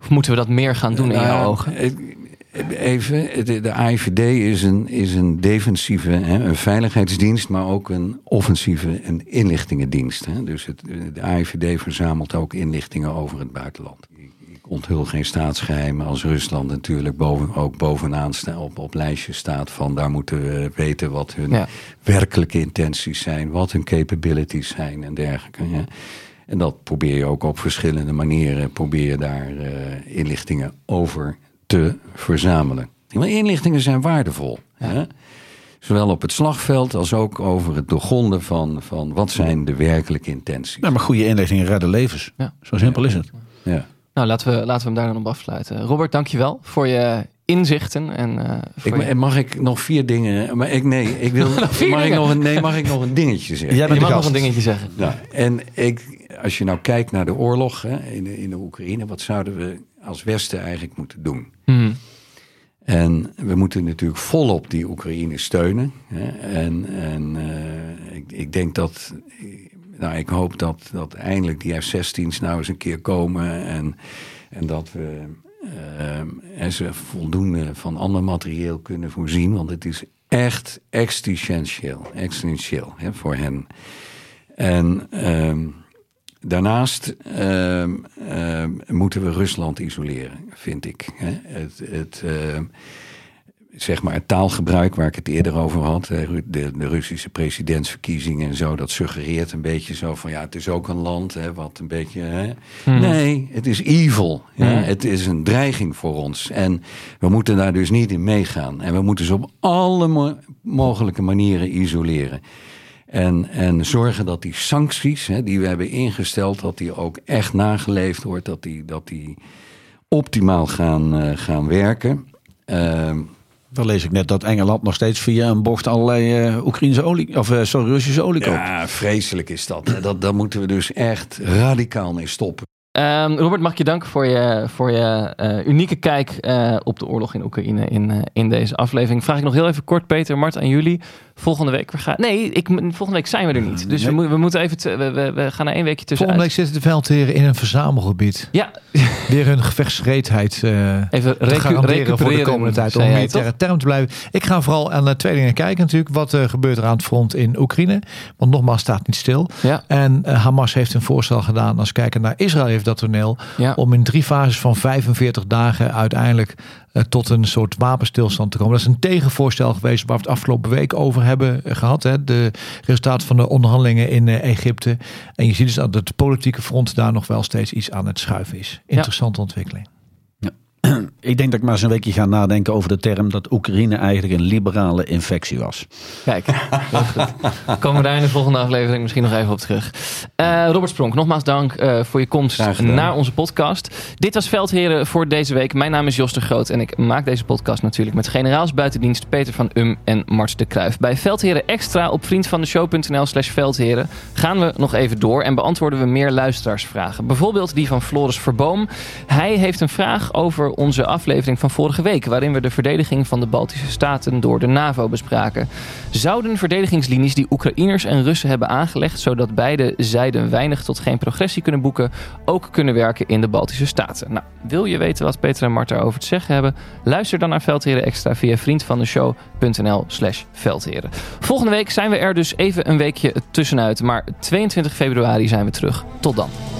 Of moeten we dat meer gaan doen in Nou jouw ogen? Even, de, de AIVD is een, is een defensieve, hè, een veiligheidsdienst, maar ook een offensieve een inlichtingendienst. Hè. Dus het, de AIVD verzamelt ook inlichtingen over het buitenland. Ik, ik onthul geen staatsgeheimen als Rusland natuurlijk boven, ook bovenaan sta, op, op lijstjes staat van daar moeten we weten wat hun Ja. werkelijke intenties zijn, wat hun capabilities zijn en dergelijke. hè. En dat probeer je ook op verschillende manieren, probeer je daar eh, inlichtingen over te verzamelen. Want inlichtingen zijn waardevol. Hè? Zowel op het slagveld als ook over het doorgronden van, van wat zijn de werkelijke intenties. Ja, maar goede inlichtingen redden levens. Ja. Zo simpel is het. Ja. Nou, laten we, laten we hem daar dan op afsluiten. Robert, dankjewel voor je inzichten. En, eh, voor Ik, je- mag ik nog vier dingen? Maar ik, nee, ik wil, [laughs] Nog vier mag, ik nog een, nee, mag ik nog een dingetje zeggen? Jij bent mag nog een dingetje zeggen. Nou, en ik, als je nou kijkt naar de oorlog hè, in, de, in de Oekraïne, wat zouden we als Westen eigenlijk moeten doen? Mhm. En we moeten natuurlijk volop die Oekraïne steunen. Hè. En, en eh, ik, ik denk dat. Nou, ik hoop dat, dat eindelijk die F-16's nou eens een keer komen. En, en dat we eh, en ze voldoende van ander materieel kunnen voorzien. Want het is echt existentieel, existentieel hè, voor hen. En ehm, daarnaast ehm, ehm, moeten we Rusland isoleren, vind ik. Hè. Het, het, ehm, zeg maar het taalgebruik waar ik het eerder over had, de, de Russische presidentsverkiezingen en zo, dat suggereert een beetje zo van ja, het is ook een land hè, wat een beetje. Hè. Nee, het is evil. Ja. Het is een dreiging voor ons. En we moeten daar dus niet in meegaan. En we moeten ze op alle mo- mogelijke manieren isoleren. En, en zorgen dat die sancties hè, die we hebben ingesteld, dat die ook echt nageleefd wordt, dat die, dat die optimaal gaan, eh, gaan werken. Ehm, Dan lees ik net dat Engeland nog steeds via een bocht allerlei Oekraïnse olie, of eh, sorry, Russische olie koopt. ja, vreselijk is dat. dat. Daar moeten we dus echt radicaal mee stoppen. Ehm, Robert, mag ik je danken voor je, voor je eh, unieke kijk eh, op de oorlog in Oekraïne in, eh, in deze aflevering. Vraag ik nog heel even kort, Peter, Mart, aan jullie. Volgende week, we gaan, nee, ik, volgende week zijn we er niet. Dus we, mo- we moeten even, te- we, we, gaan er één weekje tussenuit. Volgende week zitten de veldheren in een verzamelgebied. Ja, [laughs] Weer hun gevechtsgereedheid eh even recu- garanderen voor de komende tijd. Om militaire term te blijven. Ik ga vooral aan de twee dingen kijken natuurlijk. Wat gebeurt er aan het front in Oekraïne? Want nogmaals, staat niet stil. Ja, En Hamas heeft een voorstel gedaan. Als we kijken naar Israël heeft dat toneel. ja. Om in drie fases van 45 dagen uiteindelijk eh, tot een soort wapenstilstand te komen. Dat is een tegenvoorstel geweest waar we het afgelopen week over hebben eh, gehad. Hè. De resultaten van de onderhandelingen in eh, Egypte. En je ziet dus dat het politieke front daar nog wel steeds iets aan het schuiven is. Interessante ontwikkeling. [clears throat] Ik denk dat ik maar eens een weekje ga nadenken over de term dat Oekraïne eigenlijk een liberale infectie was. Kijk. Komen we daar in de volgende aflevering misschien nog even op terug. Eh, Robert Spronk, nogmaals dank eh, voor je komst naar onze podcast. Dit was Veldheren voor deze week. Mijn naam is Jos de Groot en ik maak deze podcast natuurlijk met generaals buitendienst Peter van Um en Mart de Kruijf. Bij Veldheren Extra op vriendvandeshow.nl slash veldheren gaan we nog even door en beantwoorden we meer luisteraarsvragen. Bijvoorbeeld die van Floris Verboom. Hij heeft een vraag over onze aflevering van vorige week, waarin we de verdediging van de Baltische Staten door de NAVO bespraken. Zouden verdedigingslinies die Oekraïners en Russen hebben aangelegd, zodat beide zijden weinig tot geen progressie kunnen boeken, ook kunnen werken in de Baltische Staten? Nou, wil je weten wat Peter en Mart daarover te zeggen hebben? Luister dan naar Veldheren Extra via vriendvandeshow.nl slash veldheren. Volgende week zijn we er dus even een weekje tussenuit, maar 22 februari zijn we terug. Tot dan.